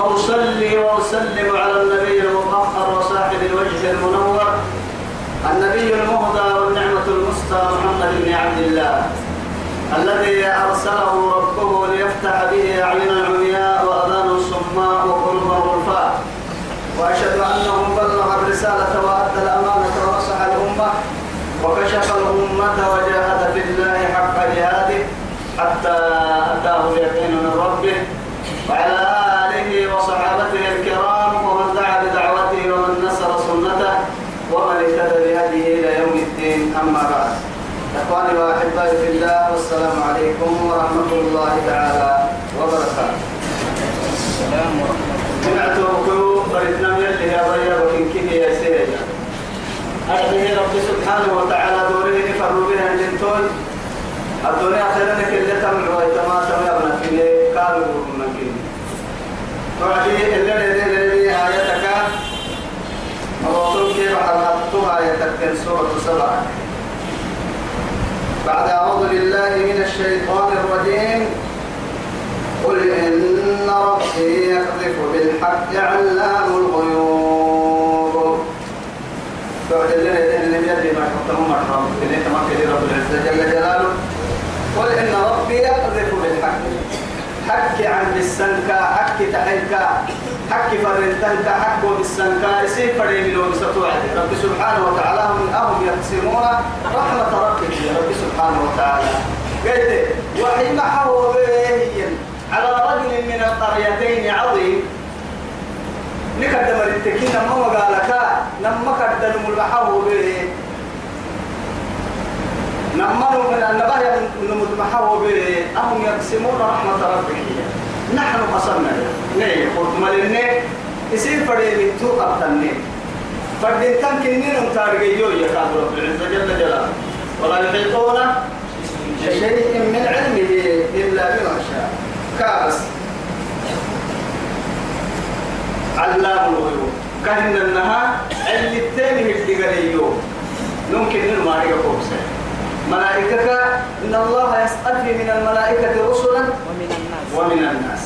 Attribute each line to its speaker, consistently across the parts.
Speaker 1: ثم أصلي وأسلم على النبي المطهر وصاحب الوجه المنور النبي المهدى والنعمة المسطى محمد بن عبد الله الذي أرسله ربه ليفتح به أعين العمياء وأذان الصماء وقلوب الغرفاء. وأشهد أنه بلغ الرسالة وأدى الأمانة ونصح الأمة وكشف الأمة وجاهد في الله حق جهاده حتى أتاه اليقين من ربه. وعلى آله وصحابته الكرام ومن دعا بدعوته ومن نصر سنته ومن اهتدى بهديه إلى يوم الدين أما بعد إخواني وأحبائي في الله والسلام عليكم ورحمة الله تعالى وبركاته
Speaker 2: السلام ورحمة
Speaker 1: سمعت وكلوا بريتنا من اللي يا ضيا وكن يا سيدي. أرضه رب سبحانه وتعالى دوره نفر بها الجنتون الدنيا خيرنا كل تمر ويتما سمع ابن كني قالوا من توعدي اللي اللي اللي آياتك. موصول كيف حرمتها آياتك سورة سبعة. بعد أعوذ بالله من الشيطان الرجيم. قل إن ربي يقذف بالحق علام الغيوب. بعد اللي اللي بيدي ما يحطهم مرحبا اللي تمكن رب العزة جل جلاله. قل إن ربي يقذف بالحق. حكي عن السنكا حكي تحيكا حكي فرنتنكا حكو بالسنكا يسير فريم لو بستوعد رب سبحانه وتعالى هم أهم يقسمون رحمة ربك يا رب سبحانه وتعالى. قلت وحي محو به على رجل من القريتين عظيم. نكدم التكين ما وقالك لما كدم المحو به نمنوا من النبايا نمتمحو به أهم يقسمون رحمة ربك نحن قصرنا. نيه قلت ملني يصير فريد تو أبتني فردين كان كنين متارجيو يا كاد رب العزة جل جلاله. ولا يحيطون بشيء من علمه إلا بما شاء. كابس. علام الغيوب. كان النها اللي التاني الدقاليو ممكن إنه ما يقوم ملائكة إن الله يستأفي من الملائكة رسلا.
Speaker 2: ومن الناس
Speaker 1: ومن الناس.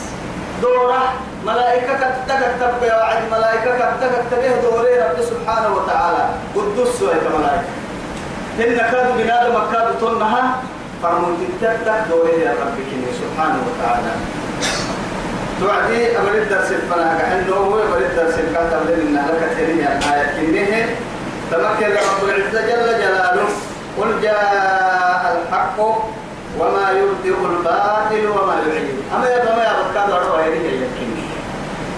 Speaker 1: دورة ملائكة تكتب يا وعد ملائكة تكتب دوري رب سبحانه وتعالى. قدس سوية ملائكة. إن كاد بنادم كاد تنها فرمون تكتب دوري يا رب سبحانه وتعالى. توعدي أمر الدرس الفنا كأنه هو أمر الدرس الكاتب لنا لك تريني الآية كنيه. تمكن رب العزة جل جلاله. قل جاء الحق. وما يبدئ الباطل وما يعيد. أما يا ما يا بكاد أروى هذه يمكن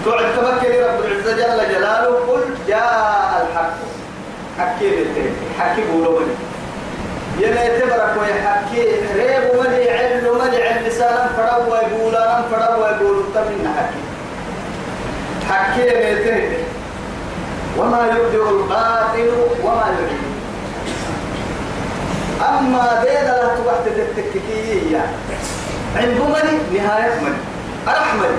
Speaker 1: توعد تمكن رب العزة جل جلاله. قل جاء الحق. حكي بالتالي حكي بولو مني. يلا تبرك ويحكي ريب ومدي علم ومدي علم لسانا فروا ويقول أنا فروا ويقول تمين حكي. حكي بالتالي وما يبدئ الباطل وما يعيد. أما دينا لا تبحت التكتيكية عند مني نهاية مني أرحمني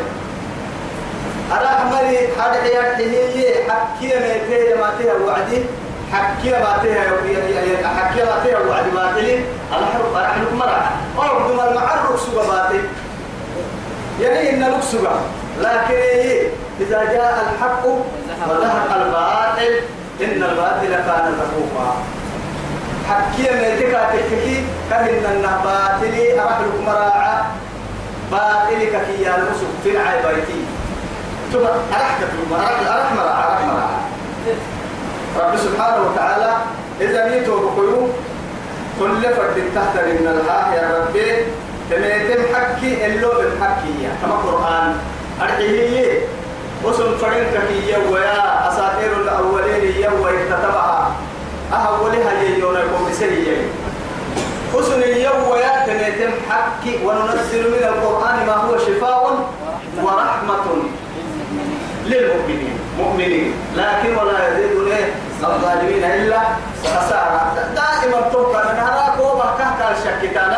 Speaker 1: أرحمني هذا حياته حكي ما تيه ما تيه وعدي. حكي ما تيه حكي ما تيه وعدي ما تيه أنا حرب أرحمك مرة أو بدون المعرق سوى باتي يعني إن لك سوى لكن إيه؟ إذا جاء الحق وذهب الباطل إن الباطل كان زهوقا حكي من تكا تككي كهن النباتلي أرحلك مراعا باتلي ككي يا المسك في العاي بيتي ثم أرحك أرح مراعا أرح مراعا رب سبحانه وتعالى إذا نيتوا بقيوم كل فرد تحت من الها يا ربي تميتم حكي اللو بالحكي كما قرآن. أرحيه وسن فرن ككي ويا. أساطير الأولين يتتبعها أهولها بسرية حسن اليوم وياتنا حكي وننزل من القرآن ما هو شفاء ورحمة للمؤمنين. مؤمنين. لكن ولا يزيد إيه الظالمين إلا خسارة. دائما توقع من هراك وما كهك الشك. كان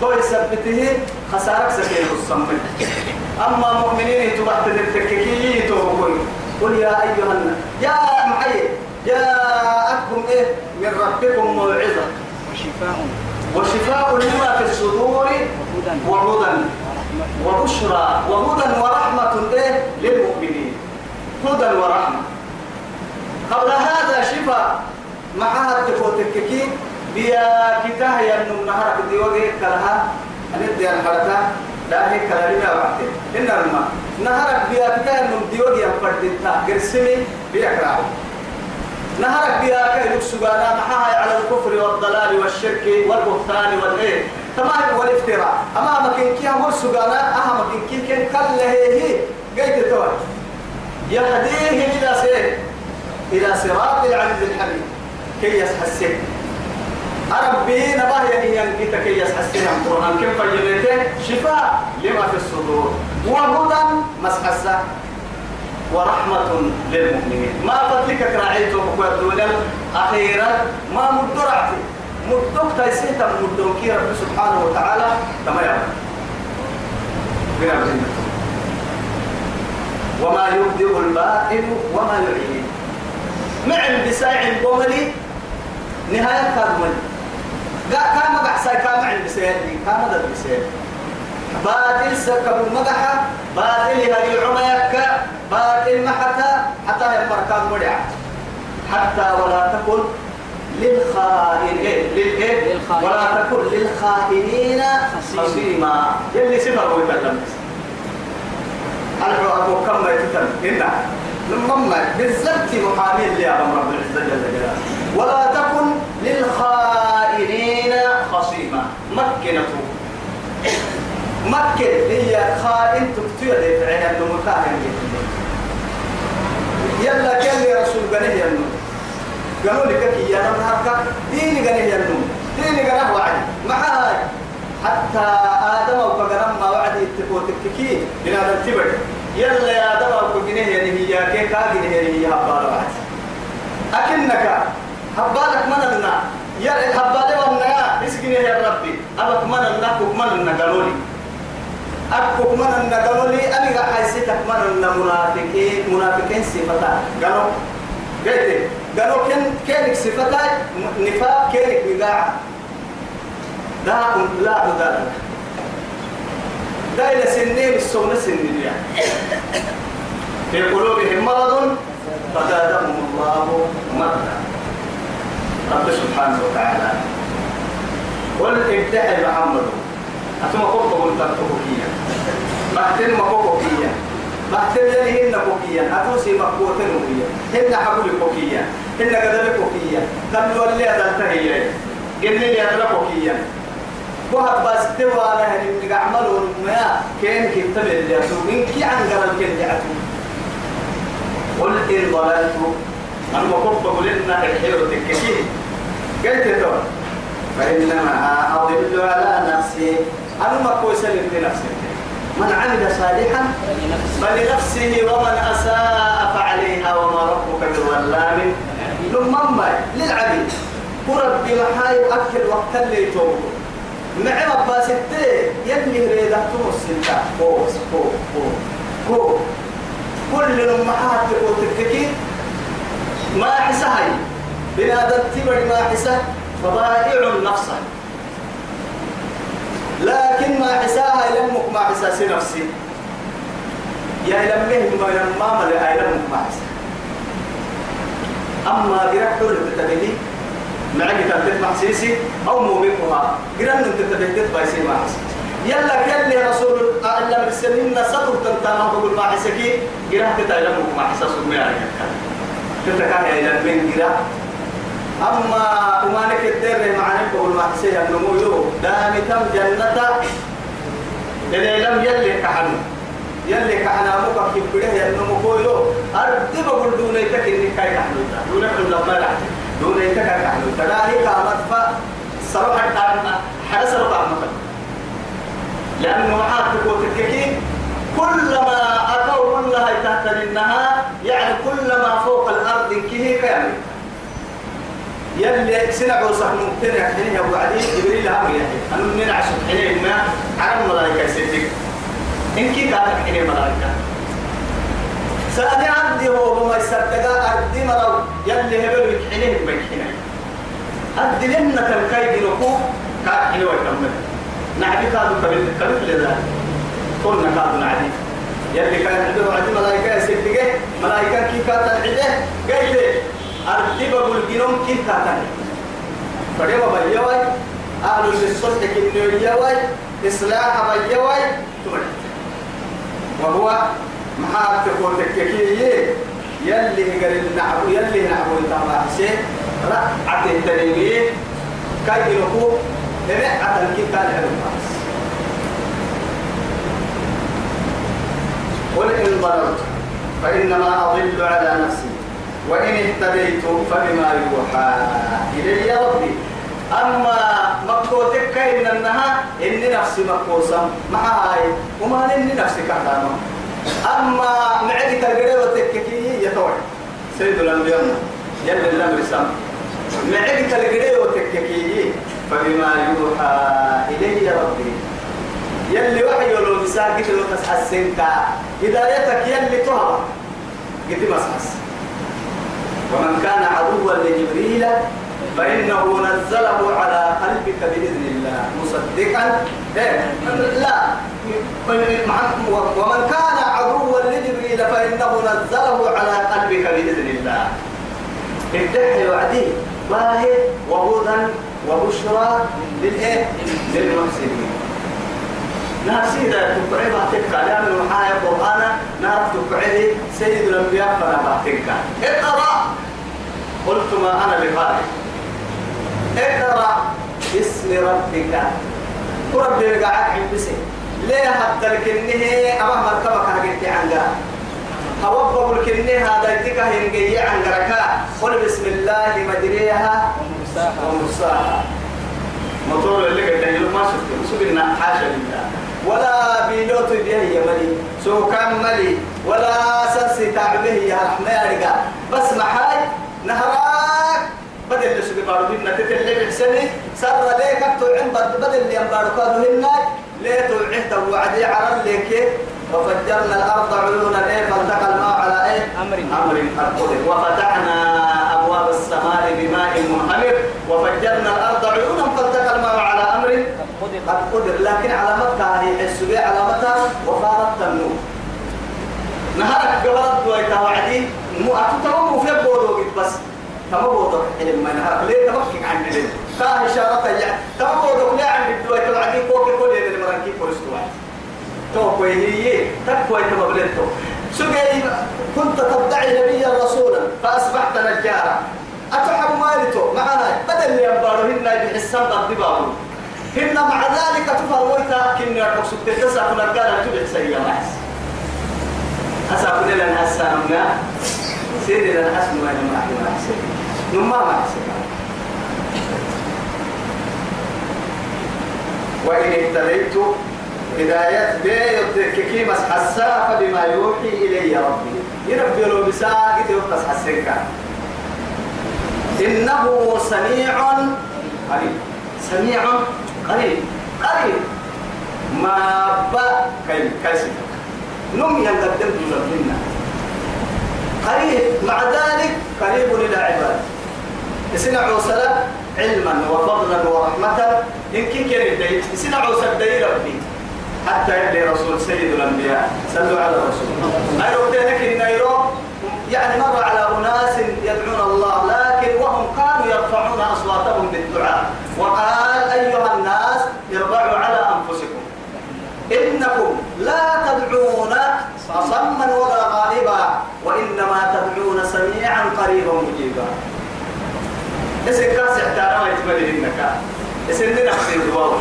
Speaker 1: تو يثبته خسارة سكين الصمم أما مؤمنين تبحت التككي توقعي قل يا أيها يا معي. جاءتكم إيه؟ من ربكم موعظة.
Speaker 2: وشفاء.
Speaker 1: وشفاء لما في الصدور
Speaker 2: وهدى.
Speaker 1: وبشرى. وهدى ورحمة إيه؟ للمؤمنين. هدى ورحمة. قبل هذا شفاء. معها التفوتككي بيا كتاه ينم نهارك دي وجه كلها أندي الحركة لا هي كلامي ما بعد إن الماء نهارك بيا كتاه ينم دي وجه ينفردتا قرسمي بيا كراو نهارك بيا كي سجانا معها على الكفر والضلال والشرك والبهتان والإيه. تمام والافتراء أما مكين كي أمر سجانا أها مكين كي كل هي؟ قيت توي يهديه إلى سير إلى صراط العزيز الحميد. كي يسحسن ربي نباه يعني ينقيت كي يسحسن القرآن كيف فجلته شفاء لما في الصدور. وهدى مسحسة. ورحمة للمؤمنين. ما فتلك راعيته وقدونا أخيرا ما مدرعتي. مدوك تيسيتا مدوكي رب سبحانه وتعالى تمام بنا وما يبدئ الباطل وما يعيد. مع بساع بوملي نهاية كامل كام قحساي كام عند بسيادي كام ذا باطل سكب المدحة باطل هذه العميك باطل محتا حتى يمر كام مرع حتى ولا تكن للخائن إيه؟ للإيه؟ ولا تكن للخائنين
Speaker 2: خصيما.
Speaker 1: يلي سفر هو يتكلم أنا أبو كم ما يتكلم. هنا لما بالضبط محامي اللي يا رب العزة جل جلاله. ولا تكن للخائنين خصيما. مكنته مكن هي خائن تكتير لفعها انه مكاهن يلا كان لي رسول قال نو قالوا لك يا نو هكا ديني قال نو ديني قال وعد معاي. حتى آدم وكرم ما وعد يتكو تككي بنا نتبع يلا يا آدم وكجنه يعني هي كي كاجنه يعني هي هبال وعد. أكنك هبالك من لنا يا الهبال ومنا. اسكنه يا ربي. أبك من لنا كوك من قالوا لي. أكوك من قالوا لي أنا حيسيتك من لنا منافقين صفتا. قالوا قلت قالوا كن كينك صفتا نفاق كينك وقاعة لا لا هدى دا إلى سنين السونة سنين يعني في قلوبهم مرض فزادهم الله مرضا. رب سبحانه وتعالى. قل ابتعد محمد. أتما قلت قلت كوكيا بحتن ما كوكيا بحتن يلي هن كوكيا أتوسي مقوتن كوكيا هن حبل كوكيا هن قدر كوكيا قالوا اللي أدلت هي. قل لي أدلت كوكيا وهب بس توا أنا هني من عملوا ما كان كتب اللي أسوق من كي عن قرن كن جعتو قل إن ضللت. أنا كنت بقول إن الحيرة تككي قلت تو فإنما أضل على نفسي. أنا ما كويس لنفسي من عمل صالحا
Speaker 2: فلنفسه
Speaker 1: ومن أساء فعليها وما ربك بظلام. لمما للعبيد. ورب محاي أكل وقت اللي مع ربا ستة يلي ريدة تمسلتا فوق فوق فوق فوق كل لما حات وتككي. ما حسهاي. بنادم تبر ما حسه. فضائع النفس لكن ما حساها يلمك ما حساس نفسي. يا يلمه ما يلمام لا يلمك ما حسا أما قرأ حول تتبهي معك تبدت محسيسي أو موبقها قرأ أن تتبهت بايسي ما حسا يلا كل رسول الله السنين صدر تنتانا بقول ما حسكي قرأ تتعلمك ما حسا سمي عليك تتكاها إلى من قرأ أما أمانك الدر مع نبه المحسية النمو يو. دامي تم جنة. إذا لم يلي كحنو يلي كحنا مكا كبره ينمو كويلو أردب أقول دون يتك إني كاي كحنو دون يحلو لما لحتي دون يتك كحنو تلاهي كامت فا صروح الدارنا حدا صروح عمتا لأنه معاد تكو تككي. كلما أتوا من لها تحت النهار يعني كل ما فوق الأرض كيه كامل. يلي سنع وصح ممكن يحتني أبو عدي جبريل هم يحيي أنا من عشان حين ما عرم ملائكة يصدق إن كي كانت حين ملائكة سأني عبدي هو بما يصدق أردي مرو. يلي هبلو يحينه بيحينه أدي لنا كالكاي بنكو كان حين ويكمل نعدي كادو كبير كبير لذلك كنا كادو نعدي يلي كان عنده عدي ملائكة يصدقه ملائكة كي كانت عده قال لي أردي بقول جنوم كي كانت فديما بيواي أهل الصلح كنيو يواي إصلاح بيواي تمرد وهو محاك تقول تككي يلي قال نعبو يلي نعبو يتعمى حسين رأعت التنمية. كي كي كان حلو الناس قل إن ضللت فإنما أضل على نفسي. وإن اهتديت فبما يوحى إلي ربي. أما مكوتك إن النها إني نفسي مكوسا. مع هاي وما إني نفسي كهراما أما معك القريب وتككي يتوي سيد الأنبياء يلي الأمر سام. معك القريب وتككي فبما يوحى إلي ربي. يلي وحي لو بساكت لو تسحسنك. هدايتك يلي تهوى. قلت مسحس ومن كان عدوا لجبريل فإنه نزله على قلبك بإذن الله. مصدقا؟ إيه؟ لا. ومن كان عدوا لجبريل فإنه نزله على قلبك بإذن الله. ادعي وعدي باهي وهدى وبشرى؟ للمحسنين. ناسي إذا تقعي بعتك لأن المحايا القرآن نعرف تقعي سيد الأنبياء فأنا بعتك اقرأ. قلت ما أنا بقارئ اقرأ باسم ربك. ورب قاعد عند بسي ليه حتى الكنه أما مركبك هجيت عنها هوبب الكنه هذا يتك هنجي عنها قل بسم الله مجريها ومرساها. موتور اللي قد ما شفت سبنا حاشا لله. ولا بيلوت به يا ملي. سو كان ملي. ولا سنسي تعبه يا رحمن بس محاي نهراك. بدل اللي بارو هنا تتلي بحسني. سر ليك توعن بدل اللي ينبارو كادو هنا ليه توعه توعدي على ليك. وفجرنا الأرض عيونا. إيه فالتقى الماء على إيه؟
Speaker 2: أمر.
Speaker 1: أمر قد قدر وفتحنا أبواب السماء بماء منهمر وفجرنا الأرض عيونا فالتقى الماء على أمر قد قدر لكن علامتها هي السبيع علامتها وفارت النور نهارك قبلت ويتا وعدي مو أتتوقف في بودو بس. تما بودو حلم ما نهارك ليه تبكي عن ليه؟ كاه إشارة يا. تما بودو ليه عن الدواء توعدي كوكي كل اللي مرانكي كورستوا توقي هي تقوى تما بلنتو سجي كنت تدعي نبيا رسولا فأصبحت نجارا. أتحب مالتو معنا بدل ينبارهن بحسان قد بابو هن مع ذلك تفرويتا كن يرقص تتسع كنا قال تبع سيا معس أسا كنا لنا هساننا سيدي لنا حسن ما يجمع ما حسن نما ما حسن وإن اهتديت هداية بيت كي مس حسا فبما يوحي إلي ربي. يربي له بساقة يقص حسنك إنه سميع قريب سميع قريب قريب. ما با كي كيسف نم يقدم منا. قريب. مع ذلك قريب إلى عباد. يسنع صلاة علما وفضلا ورحمة. إن كي كان يسنع صلاة ربي. حتى يلي رسول سيد الأنبياء. صلوا على الرسول. أيضا لك النيرو يعني مر على أناس يدعون الله. لكن وهم كانوا يرفعون أصواتهم بالدعاء. وقال أيها الناس ارفعوا على أنفسكم. إنكم لا تدعون أصما ولا غائبا وإنما تدعون سميعا قريبا مجيبا. اسم كاس احترام يتمدي إنك. اسم نفسي الدواء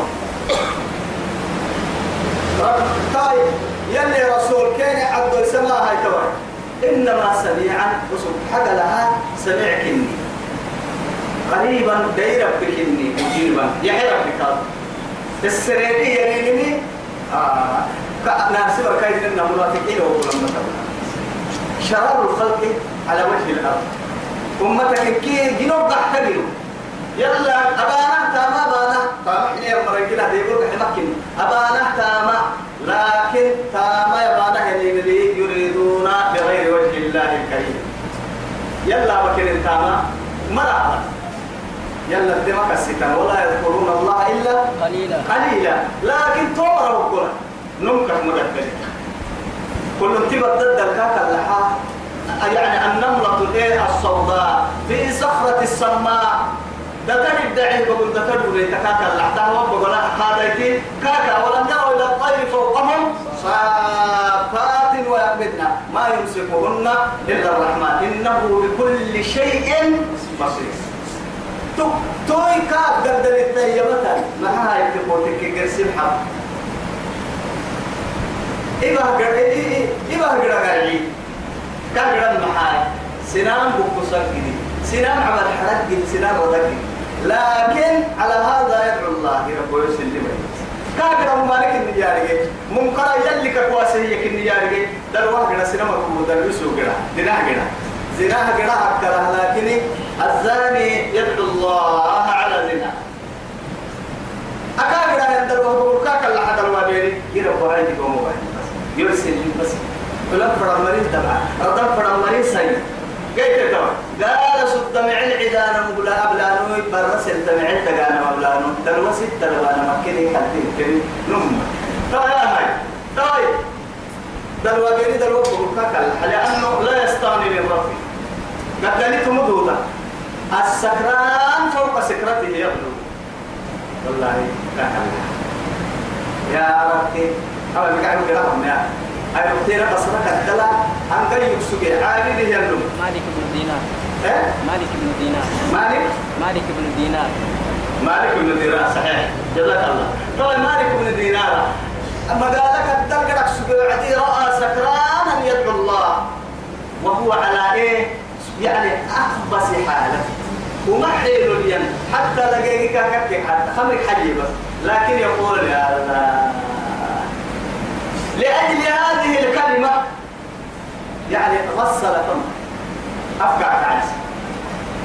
Speaker 1: طيب يلي رسول كان عبد السماء هاي توي. إنما سميعا وسب حق لها سميع كني قريبا دير بكني مجيبا. يحيى ربك السريري يليني آه ناسب كيف إن وقول المتابعة شرار الخلق على وجه الأرض. أمتك كي جنوب تحتجروا يلا أبانا تاما أبانا. تاما حين يمرن كده ديقول حمكن أبانا تاما. لكن تاما يبانا هنيني يريدون بغير وجه الله الكريم. يلا بكر تاما. مرحبا. يلا الدمك الستان ولا يذكرون الله إلا
Speaker 2: قليلا.
Speaker 1: قليلا. لكن تمر وقرا نمكر مدبر كل انتبه ضد الكاكا اللحاء يعني النملة الايه؟ السوداء في صخرة السماء. ده كان يدعي بقول ده كان يقول كاكا اللحاء وبقول هذا كاكا ولم يروا إلى الطير فوقهم صافات ويقبضن ما يمسكهن إلا الرحمن. إنه بكل شيء بصير. تو توي كاب قدر التيمتا ما هاي تقولك قرسم حب إبا قر إبا قر قرعي كقر المحاي سنان بقصة جدي سنان عمل حرق جدي سنان ودك لكن على هذا يدعو الله رب يسلم كاغر مالك النجاري منكر يلي كواسي النجاري در واحد سنة مكو در يسوع كده دنا كده زنا كده أكره لكن الزاني يدعو الله على زنا. أكاغر عند الوهب كاك الله حتى الوابيري يرى وهاي دي قوم يرسل بس. فلان فرا مريض تبع رضا فرا مريض سيد قيت تبع قال سد معن عدانا مبلا أبلانو برسل تمعن تقانا مبلانو دلوسي تلوانا مكيني حدين كريم نم طيب هاي. طيب. دلوابيري دلوب كاك الله. لأنه لا يستغني من ربي. قد مدودة. السكران فوق سكرته يبدو والله كاك الله يا ربي أول بقى عمل كلام يا أي بكتير بصرك الدلا أن كان يكسب عالي له يلوم
Speaker 2: مالك بن دينار
Speaker 1: إيه
Speaker 2: مالك بن دينار
Speaker 1: مالك
Speaker 2: مالك بن دينار
Speaker 1: مالك بن دينار صحيح جزاك الله طبعا مالك بن دينار أما قال لك الدل قدك سبعتي رأى سكرانا يدعو الله وهو على إيه يعني أخبص حاله وما حيل الين حتى لقيك حتى. خمرك حجي بس. لكن يقول يا الله. لأجل هذه الكلمة يعني غسل أفقع عجز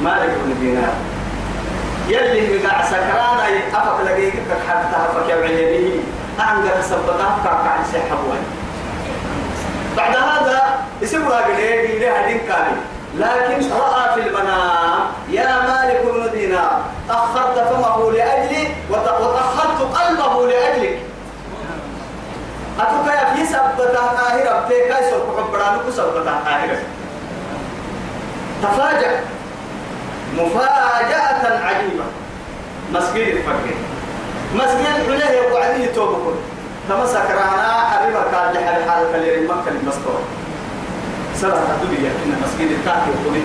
Speaker 1: مالك بن دينار. يلي مقع سكران أي أفق لقيك حتى أفق يبعينه أعنقر سبقا أفقع عجز حبوان بعد هذا اسمه قليل لها دين كامل لكن رأى في المنام يا مالك بن دينار أخرت فمه لأجلي وت- وتأخرت قلبه لأجلك. يا في سبتة قاهرة بتيكا يسوق حبرانك سبتة قاهرة. تفاجأ. مفاجأة عجيبة. مسجد الفقير مسجد حليه وعدي توبكم تمسك رانا حبيبك كان لحال حالك اللي مكة المسكور سبعة دبي إن مسجد الكافي وقولي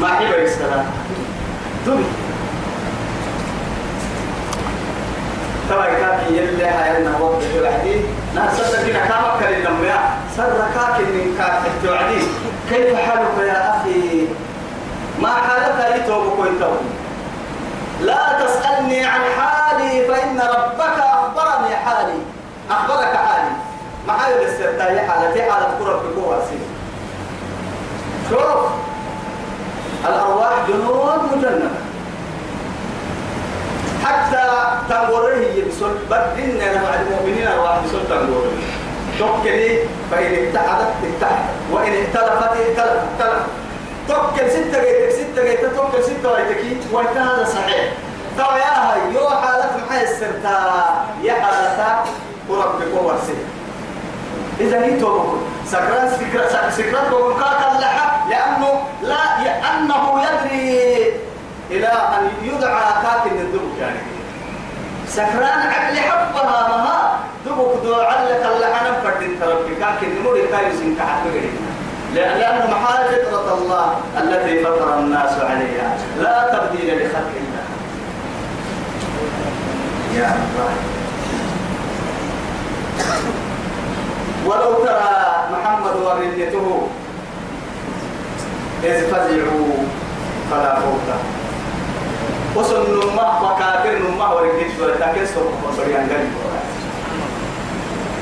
Speaker 1: ما حبا يستلا دبي تبا كافي يلي هايلنا وقت الوحدي لا سر كنا كما كان لما سر كاكي من كافي الوحدي كيف حالك يا أخي؟ ما حالك يتوب كويتو لا تسألني عن حالي فإن ربك أخبرني حالي. أخبرك حالي. ما حال الاسترتاح حالتي حالة قرب بقوة سيدي شوف الأرواح جنود مجندة حتى تنقره يبسل. بدين مع المؤمنين أرواح بسل تنقره توكلي فإن اتحدت اتحدت. وإن ائتلفت ائتلفت ائتلفت توكل ستة جيتك ستة جيتك توكل ستة جيتك وإنت هذا صحيح. تو يا هاي يو حالة محي السرتا يا حالة وربك ورسي إذا هي سكران سكران سكران توبكم اللحى لأنه لا لأنه يدري إلى أن يدعى كاكن الدبك يعني. سكران عقل حبها مها دبك دو علك اللحى نفرد تربك كاكن نور كايسين كحبك لأن لأنه محال فطرة الله التي فطر الناس عليها. لا تبديل لخلق الله. يا الله ولو ترى محمد ورديته إذ فزعوا فلا فوت وصل نمه وكافر نمه ورقيت ولا تاكل سوق وصريان قلب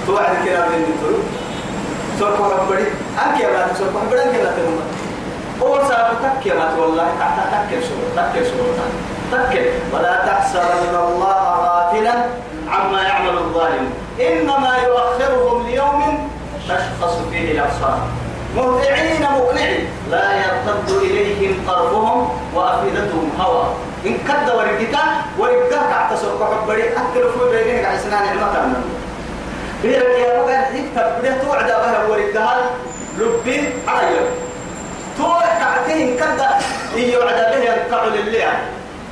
Speaker 1: توعد كلام من سوق حبري أنك يا بات سوق حبري أنك لا تنوم أول ساعة تك يا بات والله. تحت تك شو تك شو تك. ولا تحسبن الله غافلا. عما يعمل الظالم. إنما يؤخرهم ليوم تشخص فيه الأبصار. مهطعين مقنعين. لا يرتد إليهم طرفهم وأفئدتهم هوى. إن كد ورقتا ورقتا تحت سوق حبري أكل في بينك عسنان المطر. بيرك يا مغان يكتب بده توعد بها ورقها لبي على توعد تعتين كد يوعد به يقطع لله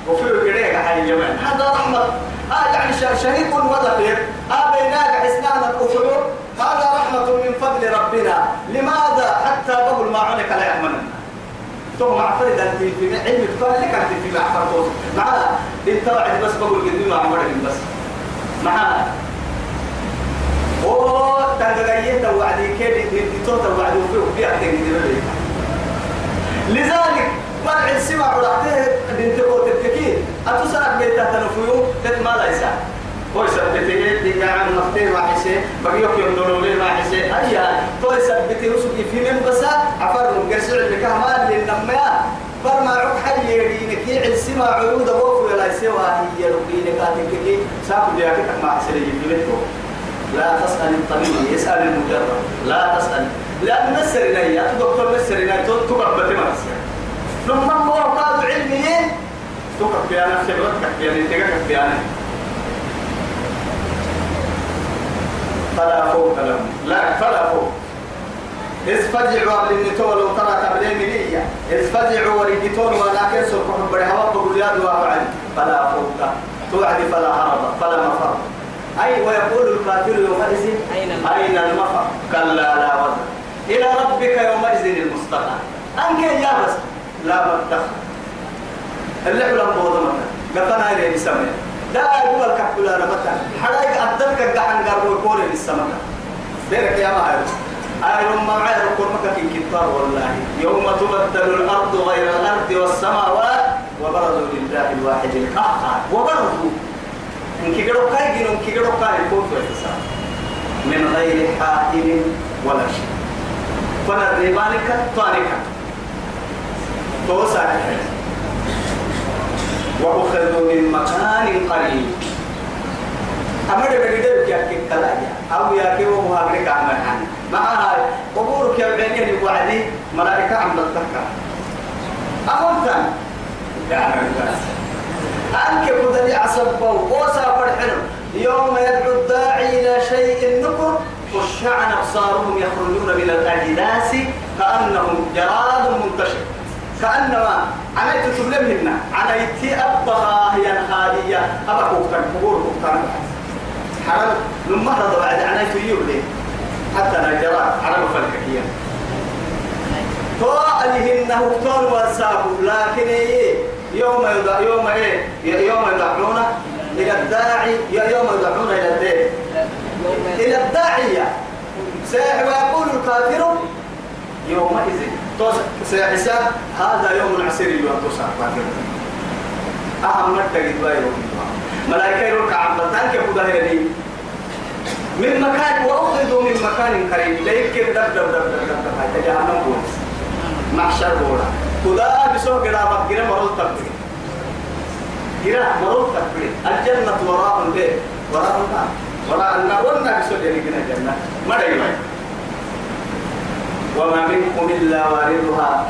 Speaker 1: وفي كده حي اليمن. هذا رحمة. آه يعني شهيق وظفير آه بيناك حسنان الأفلور هذا رحمة من فضل ربنا. لماذا حتى بقول ما عنك لا يأمننا ثم معفرد أنت في علم تقول لك أنت في معفرد معنا انت بعد بس بقول قدي ما عمرك بس. معنا أو تنغيه توعدي كيف دي توت توعدي وفي في لذلك مرع السمع ورحته بنت قوت التكين أتسرق بيتها تنفيو تتما ليس هو سبته دي عن نقطه ما حسي بقيوك يندلوا لي ما حسي أيها تو سبته وسوق في من بس عفر قرسع لك ما للنما برما عق حي يدينك يعل سمع عيود وفو لا سوى هي لقينك هاتك ساكو دياك ما حسي لي بيتكم لا تسأل الطبيب يسأل المجرب لا تسأل لأن مسر إلي دكتور مسر إلي تقرب بتمارس لما هو قاد علمي تقرب بيانا خبرتك بيانا تقرب بيانا فلا فوق لهم. لا فلا فوق قبل النتول وترى ملية إذ فزعوا ورقتون ولكن سرقهم برهوا بقول وابعد فلا فوق توعد فلا هرب فلا مفر. أي ويقول الكافر يومئذ
Speaker 2: أين المفر؟
Speaker 1: كلا لا وزن. إلى ربك يومئذ المستقر أنك يا بس. لا مدخل اللي حلم بوضمك قفنا إليه بسمه دا أقول الكحكول أنا متى حرايق أدتك قحن قربوا يقول للسمك بيرك يا مهر أيرم ما معي ركور مكة كتار والله. يوم تبدل الأرض غير الأرض والسماوات وبرزوا لله الواحد القهار وبرزوا. إن كيرو كاي جنون كيرو كاي في من غير حائل ولا شيء. فنريبانك طارك توسع وأخذوا من مكان قريب. أمر بديدك يا كلايا أو يا كي ومهاجرك عمل مع هاي. قبورك يا بني اللي وعدي. ملائكة عم تتذكر أمرتن يعني أنك بدل عصبوا وسا فرحنا يوم يدعو الداعي إلى شيء نكر خشعن أبصارهم يخرجون من الأجداث كأنهم جراد منتشر. كأنما عملت تبلمهن عملت أبقى هي الخالية. أبقى كوكتن قبور كوكتن حرم لما رضى بعد عملت يولي حتى نجرات حرم فالككية تو ألهن هكتون وسابوا لكن إيه؟ يوم يدع يوم إيه؟ يوم يدعون إلى الداعي. يوم يدعون إلى الدين. إلى الداعية. سيح ويقول الكافر يومئذ. سيحساب هذا يوم عسير يوم تصار أهم مرتقد بايرو ملائكة يقول كعب بطان كيف ظاهرني من مكان وأخذوا من مكان قريب. ليك كيف دب دب دب دب دب دب. جهنم بولس محشر بولا خدا بسوء قدا بقرة مرول تبقى. قرا مرول تبقى. الجنة وراء البيت. وراء النار. وراء النار. والنار يعني كنا جنة ما دايما. وما منكم إلا واردها.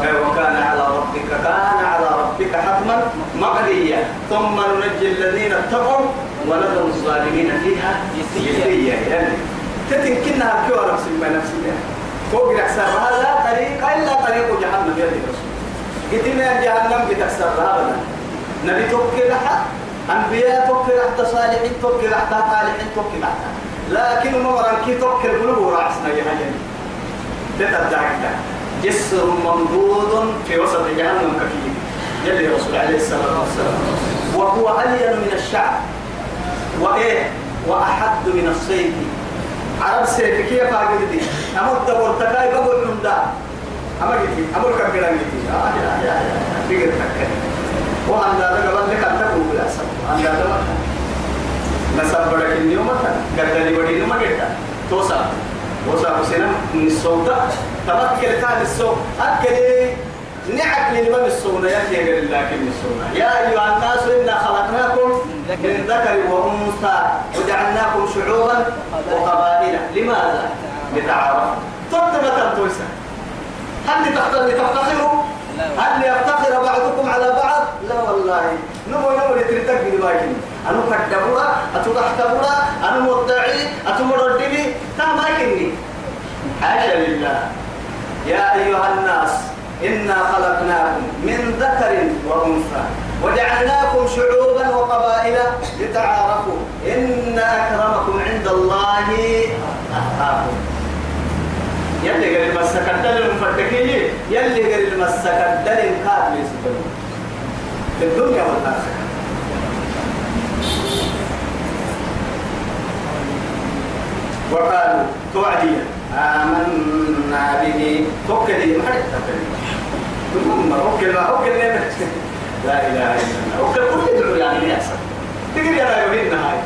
Speaker 1: وكان على ربك كان على ربك حتما مقضيا ثم ننجي الذين اتقوا ونذر الظالمين فيها جثيا يعني تتنكنها كيو نفس ما نفسي فوق الأحساب لا طريق إلا طريق جهنم يا رسول. قتنا جهنم بتكسرها أبدا. نبي توكل لها أنبياء توكل حتى صالحين توكل حتى صالحين توكل حتى لكن مرة كي توكل قلوب رأسنا يا هجن تتدعك جسر ممدود في وسط جهنم كثير. يلي الرسول عليه الصلاة والسلام. وهو ألين من الشعب. وإيه؟ وأحد من الصيد. عرب سيف كيف أقول دي أمد دبر تكاي بقول من دا. أما جدي؟ أمر كلام جدي. آه يا يا يا بيجي تكاي. وأن دا دا قبل لك أنت بقول أسمع أن دا ما نسب بدك اليوم مثلا قدري بدي ما جدا توسا توسا حسين من السوداء تمكن كان السوق أكل نعك للمن السونة يكي غير لكن السونة يا أيها الناس إنا خلقناكم من ذكر وأنثى وجعلناكم شعوبا وقبائل. لماذا؟ لتعارفوا. تطبة تويسا؟ هل تفتخر لتفتخروا؟ هل يفتخر بعضكم على بعض؟ لا والله. نمو نمو لترتق بالواجب أنا كدبورا أتوقعتبورا أنا مدعي أتمردني تما كني حاشا لله. يا أيها الناس إنا خلقناكم من ذكر وأنثى وجعلناكم شعوبا وقبائل لتعارفوا. إن أكرمكم عند الله أتقاكم. يلي قال المسك الدل المفتكين يلي قال المسك الدل الكاتب في الدنيا والآخرة. وقالوا توعديا آمنا به. توكلي ما ثم أوكل ما أوكل لا إله إلا الله. أوكل كل يدعو يعني يحصل تقول يا لا يهين هاي؟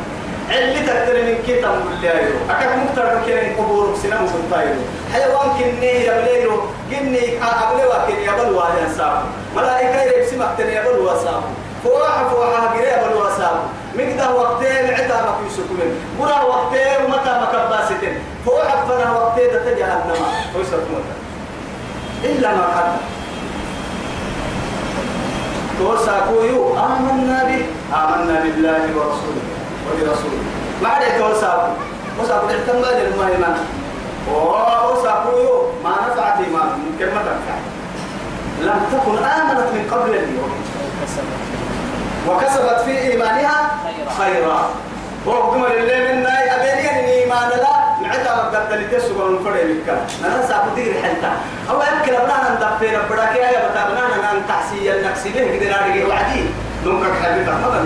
Speaker 1: اللي تكتر من كتاب كل يوم أكاد مكتر كين قبور سنة مسلطايرو حيوان كني يبليرو كني أبلي وكن يبلو على سام ملائكة يرسم أكتر يبلو سام فواحة فواحة غير يبلو سام مقدار وقتين عتابك يسكمن برا وقتين ومتى مكباستين فواحة فنا وقتين تجهنم ويسكمن إلا ما قدر توساكو آمنا به. آمنا بالله ورسوله. وبرسوله ما عليه توساكو وساكو اعتماد المهيمن وساكو ما نفعت من كلمة لم تكن آمنت من قبل اليوم. وكسبت في إيمانها خيرا. وقدم لله من ناي أبيني أن إيمان لا معتا مقدر لتسوق من فرع مكة. أنا سأقول دير حلتا. أو أكل أبنانا ندفين بدك يا بتا أبنانا أن تحسي النكسي به كده نارجع وعدي. نمك حبيبا ما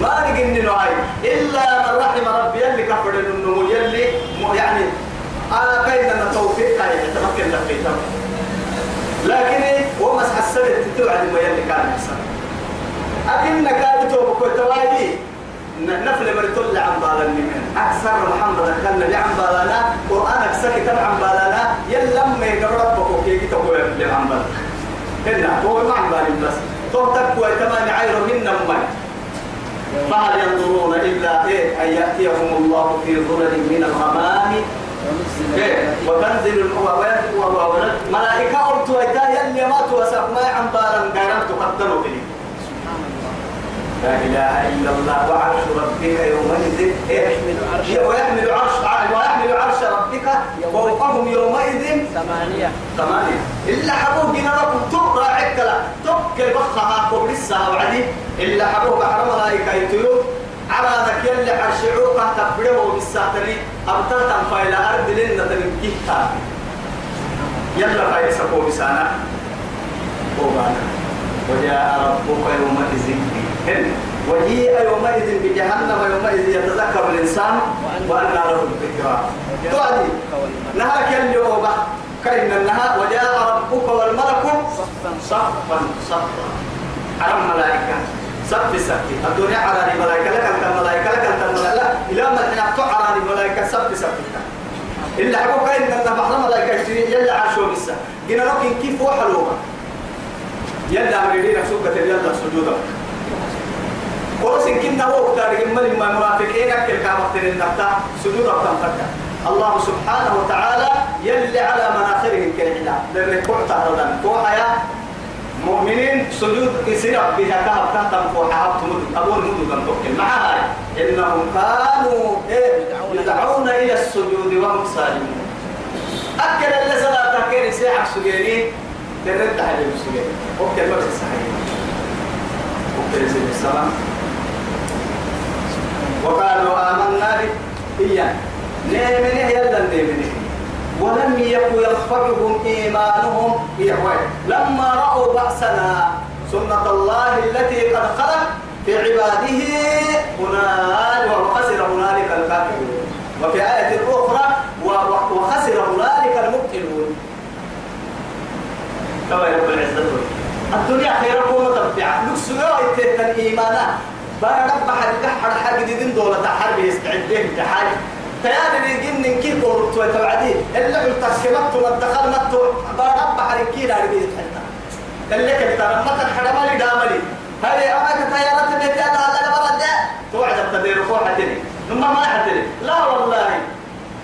Speaker 1: ما نجني نوعي إلا من رحم ربي اللي كفر النمو يلي يعني أنا كاين أن التوفيق كاين تمكن لك لكن هو مسح السبت توعد ما يلي كان يحصل أكن كاد توبك وتواجي نفل مرتول عن بالنا أكثر محمد كان نبي عن بالنا قرآن أكثر كتاب عن بالنا يلم ما يقرب ربك كي تقول عن بالنا هنا هو ما عن بالنا بس. توتك ويتماني عيره من نمي فهل ينظرون إلا إيه؟ أن يأتيهم الله في ظلل من الغمام. إيه؟ وتنزل ملائكة أرتوا إذا يلي ماتوا وسقما عن بالا قارن تقدروا به لا إله إلا الله وعرش ربك يومئذ يحمل عرش ويحمل عرش ويحمل عرش ربك فوقهم يومئذ
Speaker 2: ثمانية.
Speaker 1: ثمانية. إلا حبوب جنا رب تبرع عكلا تبكي بخها كبرسها وعدي. إلا حبوب بحر ملائكة يتيو على ذاك يلي عرشعوك تبرعه بالساتري أبتل تنفى إلى أرض لنا تنكيها يلا فايسكو بسانا وبانا وجاء ربك يومئذ وجيء يومئذ بجهنم يومئذ يتذكر الإنسان وأن له الذكرى. تعدي نهاك اليوم. كأن النهار. وجاء ربك والملك
Speaker 2: صفا
Speaker 1: صفا. على الملائكة صف صف الدنيا على الملائكة لك أنت الملائكة لك أنت الملائكة لا إلى ما تنقطع على الملائكة صف صف إلا حقوق إن النبحر ملائكة يلا عاشوا بسا قلنا لكن كيف وحلوها؟ يلا مريدين سوقة يلا سجودا ورس كنا هو تاريخ من المنافقين أكل كامتين النبتة سجودا تنفكر الله سبحانه وتعالى يلي على مناخرهم كالعلا لأن كوعتا ردن كوحيا مؤمنين سجود يصير بها كهب تحت فوحها أبو المدود توكل معها إنهم كانوا إيه يدعون إلى السجود وهم سالمون أكل اللي صلاة كان ساعة سجيني ترد على السجين أوكي بس الصحيح أوكي سيد السلام وقالوا آمنا به. إياه. نيمنه يلا نيمنه ولم يكن يخفقهم إيمانهم. يهوي لما رأوا بأسنا سنة الله التي قد خلت في عباده هنالك وخسر هنالك الكافرون. وفي آية أخرى وخسر هنالك المبطلون. كما يقول العزة. الدنيا خير قوة تبتع نكسوا بارب حد حد حد دين دولة حرب يستعد به امتحان تيار ريجن كي قول تو توعدي اللي قلت سكمت ما دخل ما تو بارد بحر كي لا ريجي حتى اللي كنت ما كان حرمالي داملي هاي أما كتيارات اللي تيار هذا البلد توعد تدير فوق حتني ثم ما حتني لا والله.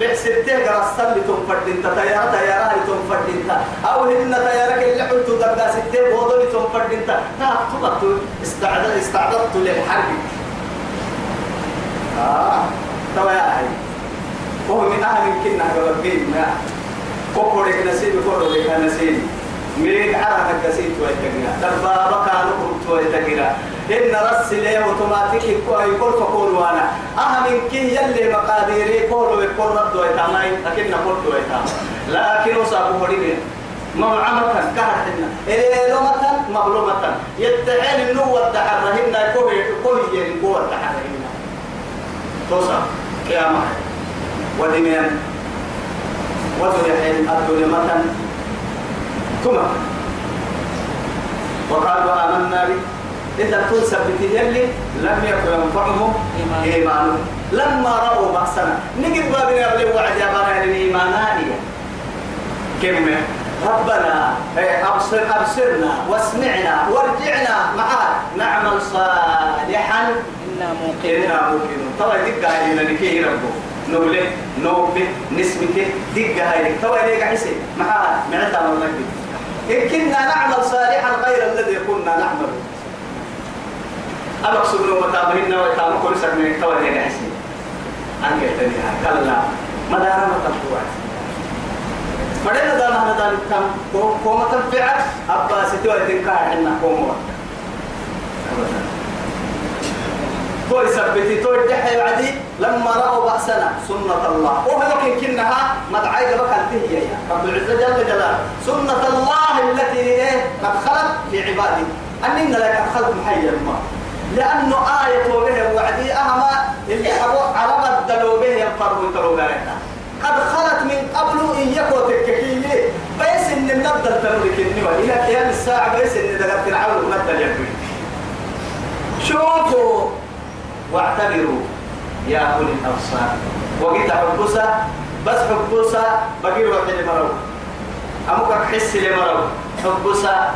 Speaker 1: بحسبته قرصل لتم فردين تيارة تيارة لتم فردين أو هن تيارك اللي حلتو دبدا ستة بوضو لتم فردين تا تبقى استعدت استعددت للحرب. آه توا يا أخي. وهو من أهل كنا قبل ما. كوكورك نسيب كوكورك نسيب ميك عرفك كسيت ويتقنا. دبابا كانوا كنت ويتقنا إن رس لي أوتوماتيك يقول فقول وأنا. أهم كي يلي مقاديري قولوا يقول رد ويتامي لكن نقول ويتام لكن أصابوا مريبين موعمة كهرتنا إيه لومة مظلومة. يتعين النوة تحرهن كوي كوي ينقوة تحرهن توصل. قيامة. ودمين. وذرحين مثلا ثم. وقالوا آمنا به. إذا كنت ثبت يلي لم يكن ينفعهم إيمانهم. لما رأوا بأسنا. نجد بابنا يبلغ وعد يا بنا الإيمانانية كلمة. ربنا أبصر أبصرنا واسمعنا وارجعنا معاد نعمل صالحا.
Speaker 2: إنا موقنون.
Speaker 1: إنا موقنون. طبعا دقة هاي لنكي ربو نبلي نوبي نسمك دقة هاي طبعا ليك حسي معاد معتا من إن كنا نعمل صالحا غير الذي كنا نعمل. أبقى سبنا وتامهن وتام كل سنة توا ليك حسي أنك تنيها كلا. ما دارا ما تبقوا فدنا دانا هذا دان كم كوما تنفعت أبا ستوى تنكار حنا كوما توي سبتي توي دحي عدي لما رأوا بأسنا سنة الله. وهذا يمكن كنها مدعي قبل هي يا. رب العزة جل جلاله. سنة الله التي إيه قد خلت في عباده أننا لك قد خلت محيا الماء لأنه آية به وعدي أهما اللي أبو على بدلوا به ينفروا ذلك قد خلت من قبل إن يكو تككية بيس إن نبدل تنورك النوى إلى قيام الساعة بيس إن دقت العول ونبدل يكوي شوفوا واعتبروا يا أولي الأبصار. وقيت حبوسا بس حبوسا بقي روح لمرو. أمك حس لمرو. حبوسا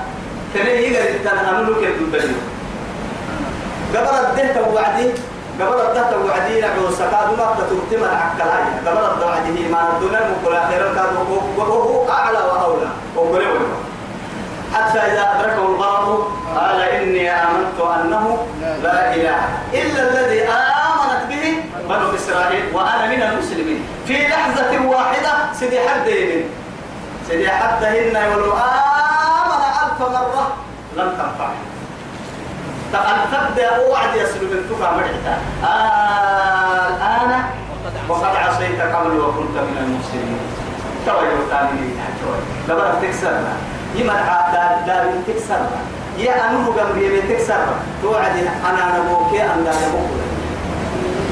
Speaker 1: تنين يقدر كيف تبدلو قبل الدهت وعدي قبل الدهت وعدي نعو سكاد ما تترتم العكلاية قبل الدوعدي ما الدنيا مقول آخر كان وهو أعلى وأولى. وقل حتى إذا أدركه الغرق قال إني آمنت أنه لا إله إلا الذي آمنت به بنو إسرائيل وأنا من المسلمين. في لحظة واحدة سيدي حد يمين. سيدي حد هن ولو آمن ألف مرة لم تنفعه أن تبدأ وعد يسلو من تقع مرحتا الآن وقد عصيت قبل وكنت من المسلمين. توجه تاني لبرا تكسرنا يما دار دار تكسرنا يا أنه قبل تكسر توعد أنا نبوك أن لا نبوك.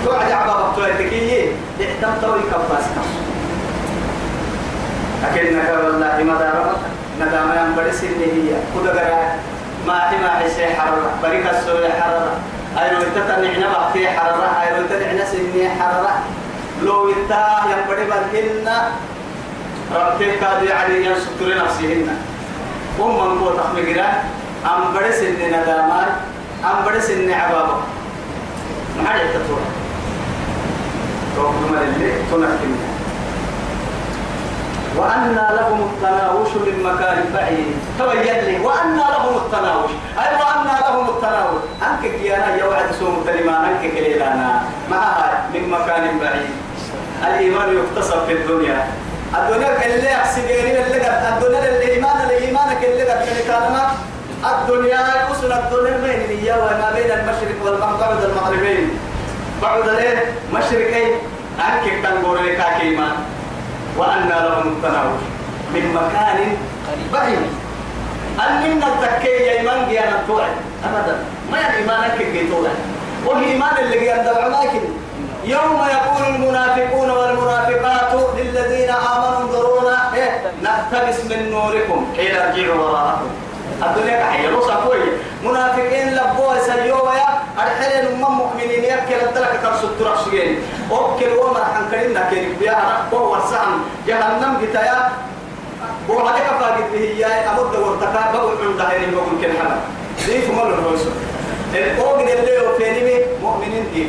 Speaker 1: توعد عبابك توعدكي احتم توي كفاس أكنك والله ما دارك ندام ينبري سنه هي. كدغرا ما حما حسي حرر بريك السوء حرر أيرو تتنعنا بحتي حرر أيرو تتنعنا سنه حرر لو انتا ينبري برهن ربك كاد يعني ينسطر نفسهن. هم من قوة تخمقنا أم بدي سن ندامار. أم بدي سن عبابا ما حد يتطور. توقف اللي تنكمنا وأن لهم التناوش من مكان بعيد. تبين لي. وأن لهم التناوش. أي وأن لهم التناوش. أنك كيانا يوعد سوم تلمان أنك كليلانا. معها من مكان بعيد. الإيمان يكتسب في الدنيا. الدنيا اللي أحسبيني اللي قد الدنيا الإيمان الإيمان اللي قد كلمة الدنيا أصل الدنيا بين هي وما بين المشرق والمغرب بعد المغربين. بعد الايه مشرقين أنك تنقول لك كيمان وأن لهم التناوش. من مكان بعيد. أن من التكية إيمان جيانا توعد. أبدا. ما يعني إيمانك كي توعد؟ والإيمان اللي جيانا دبع لكن يوم يقول المنافقون والمنافقات للذين آمنوا انظرونا إيه؟ نقتبس من نوركم. حين ارجعوا وراءكم. الدنيا كحية. لو صفوي منافقين لبوا سيوا يا أرحلين أمم مؤمنين. يكل الدلك كرسل ترك سجين أوكل وما حنكرنا كيف بيها وهو السهم. جهنم وهذا كفاك به يا أمد ورتكا بقول عند هاي بقول كل حنا. دي فمر الرئيس. الأوجد اللي هو فيني مؤمنين دي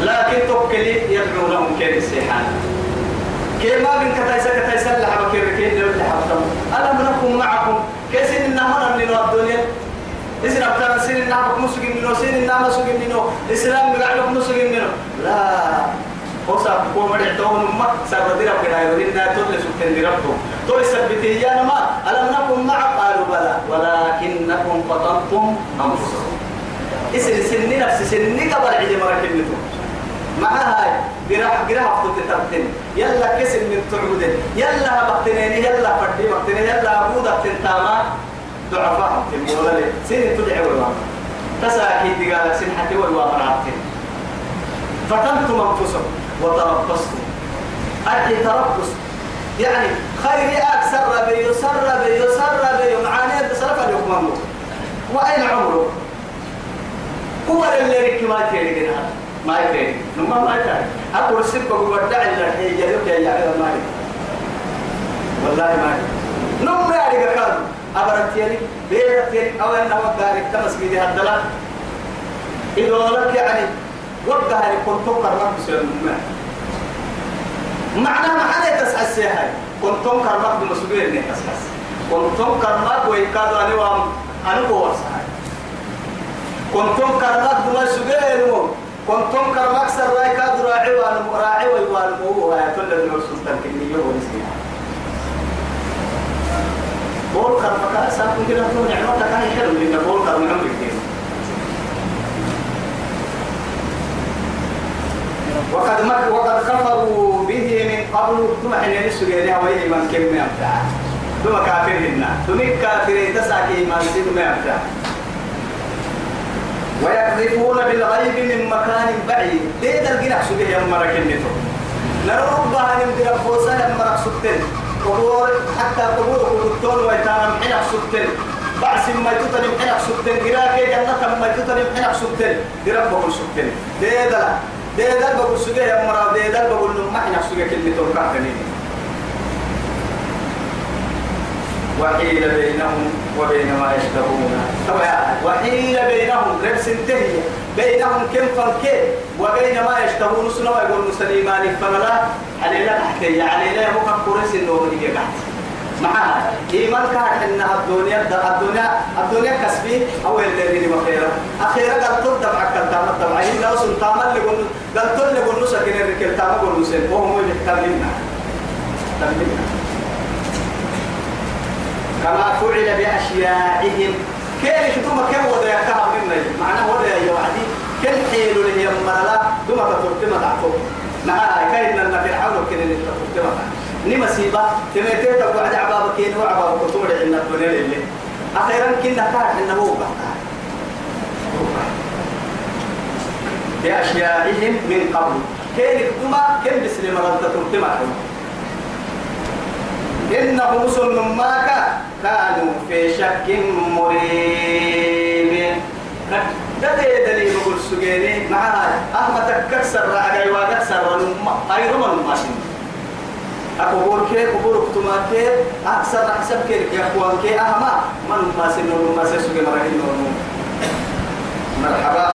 Speaker 1: لكن توكلي يدعونهم كيف السيحان. كما بين كتايسا كتايسا اللي حبا كيركين اللي حبتم ألم نكن معكم؟ كيسين النهار من الدنيا؟ إذن أبتنا سين النهار مسجين منه سين النهار مسجين منه إسلام بقعلك مسجين منه لا. ولكنكم قتلتم أنفسكم. إسن سن نفس سن قبل عيد مركبتم مع هاي. جراح جراح يلا كسر من تعودن يلا بقتنين يلا فردي بقتنين يلا أبودا تنتاما ضعفاء سين تدعي والله تساكي تقال سين حتى والله مرعبتين فتنتم أنفسكم. وتربصتم أرحي تربص. يعني خير أكثر بي سر بي سر بي. معاني تصرف الحكم وأين عمره هو اللي ركما تيري ما يتري نما ما يتري أقول سبب ودع اللي يجلوك يا يعلم ما والله ما نما يعرف كذا أبرت يلي بيرت يلي أو أنه وقارك تمسكي هدلا إذا لك يعني وقتها اللي كنت قررت بسير معناها ما حدا تسعى السيحة كنت قررت بمسؤولية إني تسعى كنت قررت ويكادوا أنا وام أنا قوة سعى كنت قررت بمسؤولية كنتم كرمك سر راي كاد راعي وان راعي ويوان مو. ويا كل النور سلطان كنيه ونسيها. بول كرمك. ساكن كده نعمتك. هاي حلو لأن بول كرم عمرك دين وقد مك وقد كفروا به من قبل. ثم حين نسوا يا ويه من كم يمتع ثم كافرين ثم كافرين تساكي ما سيد ما يمتع ويقذفون بالغيب من مكان بعيد. ليه تلقينا سبيه يوم مرك النتو نرب بها نمدي ربوسا يوم مرك سبتين قبور حتى قبور قبورتون ويتارم حنق سبتين بعس ما يتطلب حنق سبتين قراك جنة ما يتطلب حنق سبتين قرب بقول سبتين ليه ده ليه ده بقول سبيه يوم مرك ليه ده بقول ما حنق سبيه كلمة كافرين وحيل بينهم وبين ما يشتهون وحيل بينهم ربس انتهي بينهم كم فرق وبين ما يشتهون. سنوا يقول مسلمان فلا علينا تحكي علينا كورس النور هي قاعد معها إيمان كان إنها الدنيا الدنيا الدنيا كسبي أو اللي بخيرة. أخيرا قال تل تبعك التام تبعي لو سلطان اللي قل قال تل اللي قل نسكن الركل تام قل نسين وهم اللي تملنا كما فعل بأشياعهم. كيف ثم كم ودا يكره منا معناه ودا يا وعدي كل حيل اللي هي مرلا ثم تترتم تعقوب معها كاين لنا فرعون كن اللي تترتم ني مصيبة تميتي تقعد عبابك كين وعبابك تقول عندنا الدنيا اللي أخيرا كنا كان إنه هو بأشياعهم من قبل. كيف ثم كم بسلم مرلا تترتم إنهم سنماك كانوا في شك مريب. ده دليل بقول سجيني. معها أحمد تكسر رأي وكسر أي رمى الماشين أقول كي أقول كتما كي أكثر أحسب كي يا أخوان كي أهما. من ما سنو ما سنو مرحبا.